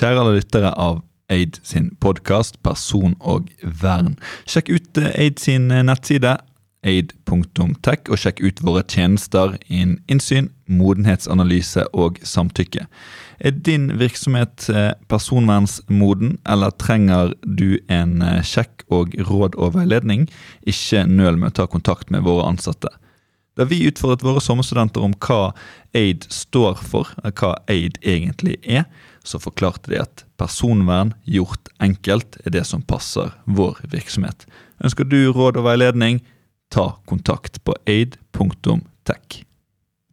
Kjære alle lyttere av Aid sin podkast Person og vern. Sjekk ut eh, Aid sin eh, nettside aid.tech, og sjekk ut våre tjenester innen innsyn, modenhetsanalyse og samtykke. Er din virksomhet eh, personvernsmoden, eller trenger du en sjekk og råd og veiledning? Ikke nøl med å ta kontakt med våre ansatte. Da vi utfordret våre sommerstudenter om hva AID står for, hva AID egentlig er, så forklarte de at personvern gjort enkelt er det som passer vår virksomhet. Ønsker du råd og veiledning, ta kontakt på aid.tech.